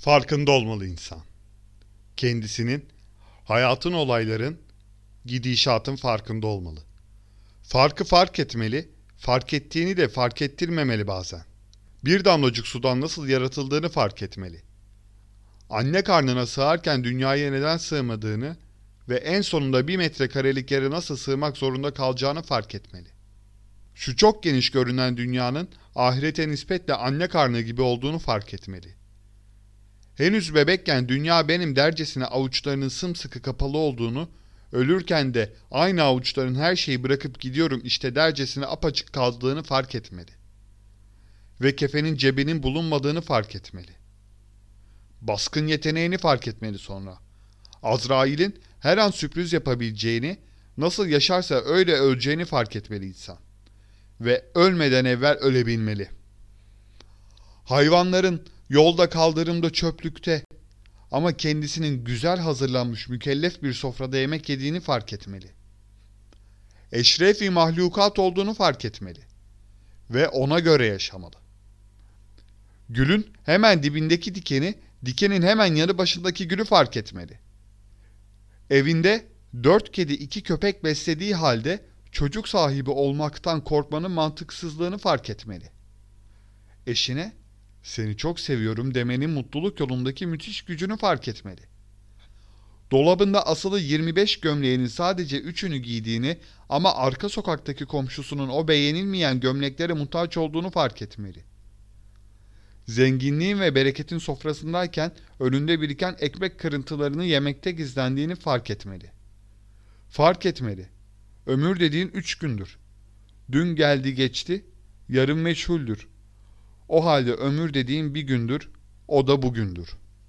Farkında olmalı insan. Kendisinin, hayatın olayların, gidişatın farkında olmalı. Farkı fark etmeli, fark ettiğini de fark ettirmemeli bazen. Bir damlacık sudan nasıl yaratıldığını fark etmeli. Anne karnına sığarken dünyaya neden sığmadığını ve en sonunda bir metrekarelik yere nasıl sığmak zorunda kalacağını fark etmeli. Şu çok geniş görünen dünyanın ahirete nispetle anne karnı gibi olduğunu fark etmeli. Henüz bebekken dünya benim dercesine avuçlarının sımsıkı kapalı olduğunu, ölürken de aynı avuçların her şeyi bırakıp gidiyorum işte dercesine apaçık kaldığını fark etmeli. Ve kefenin cebinin bulunmadığını fark etmeli. Baskın yeteneğini fark etmeli sonra. Azrail'in her an sürpriz yapabileceğini, nasıl yaşarsa öyle öleceğini fark etmeli insan. Ve ölmeden evvel ölebilmeli. Hayvanların yolda kaldırımda çöplükte ama kendisinin güzel hazırlanmış mükellef bir sofrada yemek yediğini fark etmeli. Eşrefi mahlukat olduğunu fark etmeli. Ve ona göre yaşamalı. Gülün hemen dibindeki dikeni, dikenin hemen yanı başındaki gülü fark etmeli. Evinde dört kedi iki köpek beslediği halde çocuk sahibi olmaktan korkmanın mantıksızlığını fark etmeli. Eşine seni çok seviyorum demenin mutluluk yolundaki müthiş gücünü fark etmeli. Dolabında asılı 25 gömleğinin sadece 3'ünü giydiğini ama arka sokaktaki komşusunun o beğenilmeyen gömleklere muhtaç olduğunu fark etmeli. Zenginliğin ve bereketin sofrasındayken önünde biriken ekmek kırıntılarını yemekte gizlendiğini fark etmeli. Fark etmeli. Ömür dediğin üç gündür. Dün geldi geçti, yarın meçhuldür. O halde ömür dediğin bir gündür, o da bugündür.''